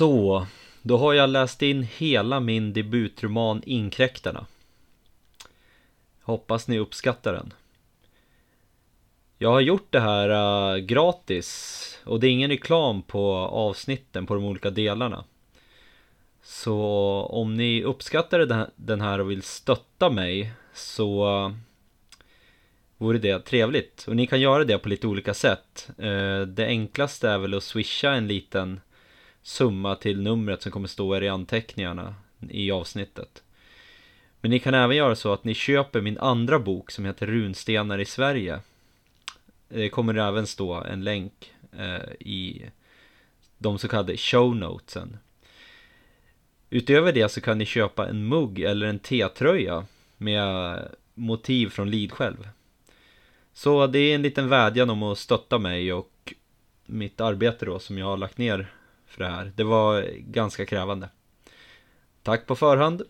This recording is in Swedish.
Så, då har jag läst in hela min debutroman Inkräktarna. Hoppas ni uppskattar den. Jag har gjort det här uh, gratis och det är ingen reklam på avsnitten på de olika delarna. Så om ni uppskattar den här och vill stötta mig så uh, vore det trevligt. Och ni kan göra det på lite olika sätt. Uh, det enklaste är väl att swisha en liten summa till numret som kommer stå er i anteckningarna i avsnittet. Men ni kan även göra så att ni köper min andra bok som heter Runstenar i Sverige. Det kommer även stå en länk eh, i de så kallade show notesen. Utöver det så kan ni köpa en mugg eller en T-tröja med motiv från Lid själv. Så det är en liten vädjan om att stötta mig och mitt arbete då som jag har lagt ner för det här. Det var ganska krävande. Tack på förhand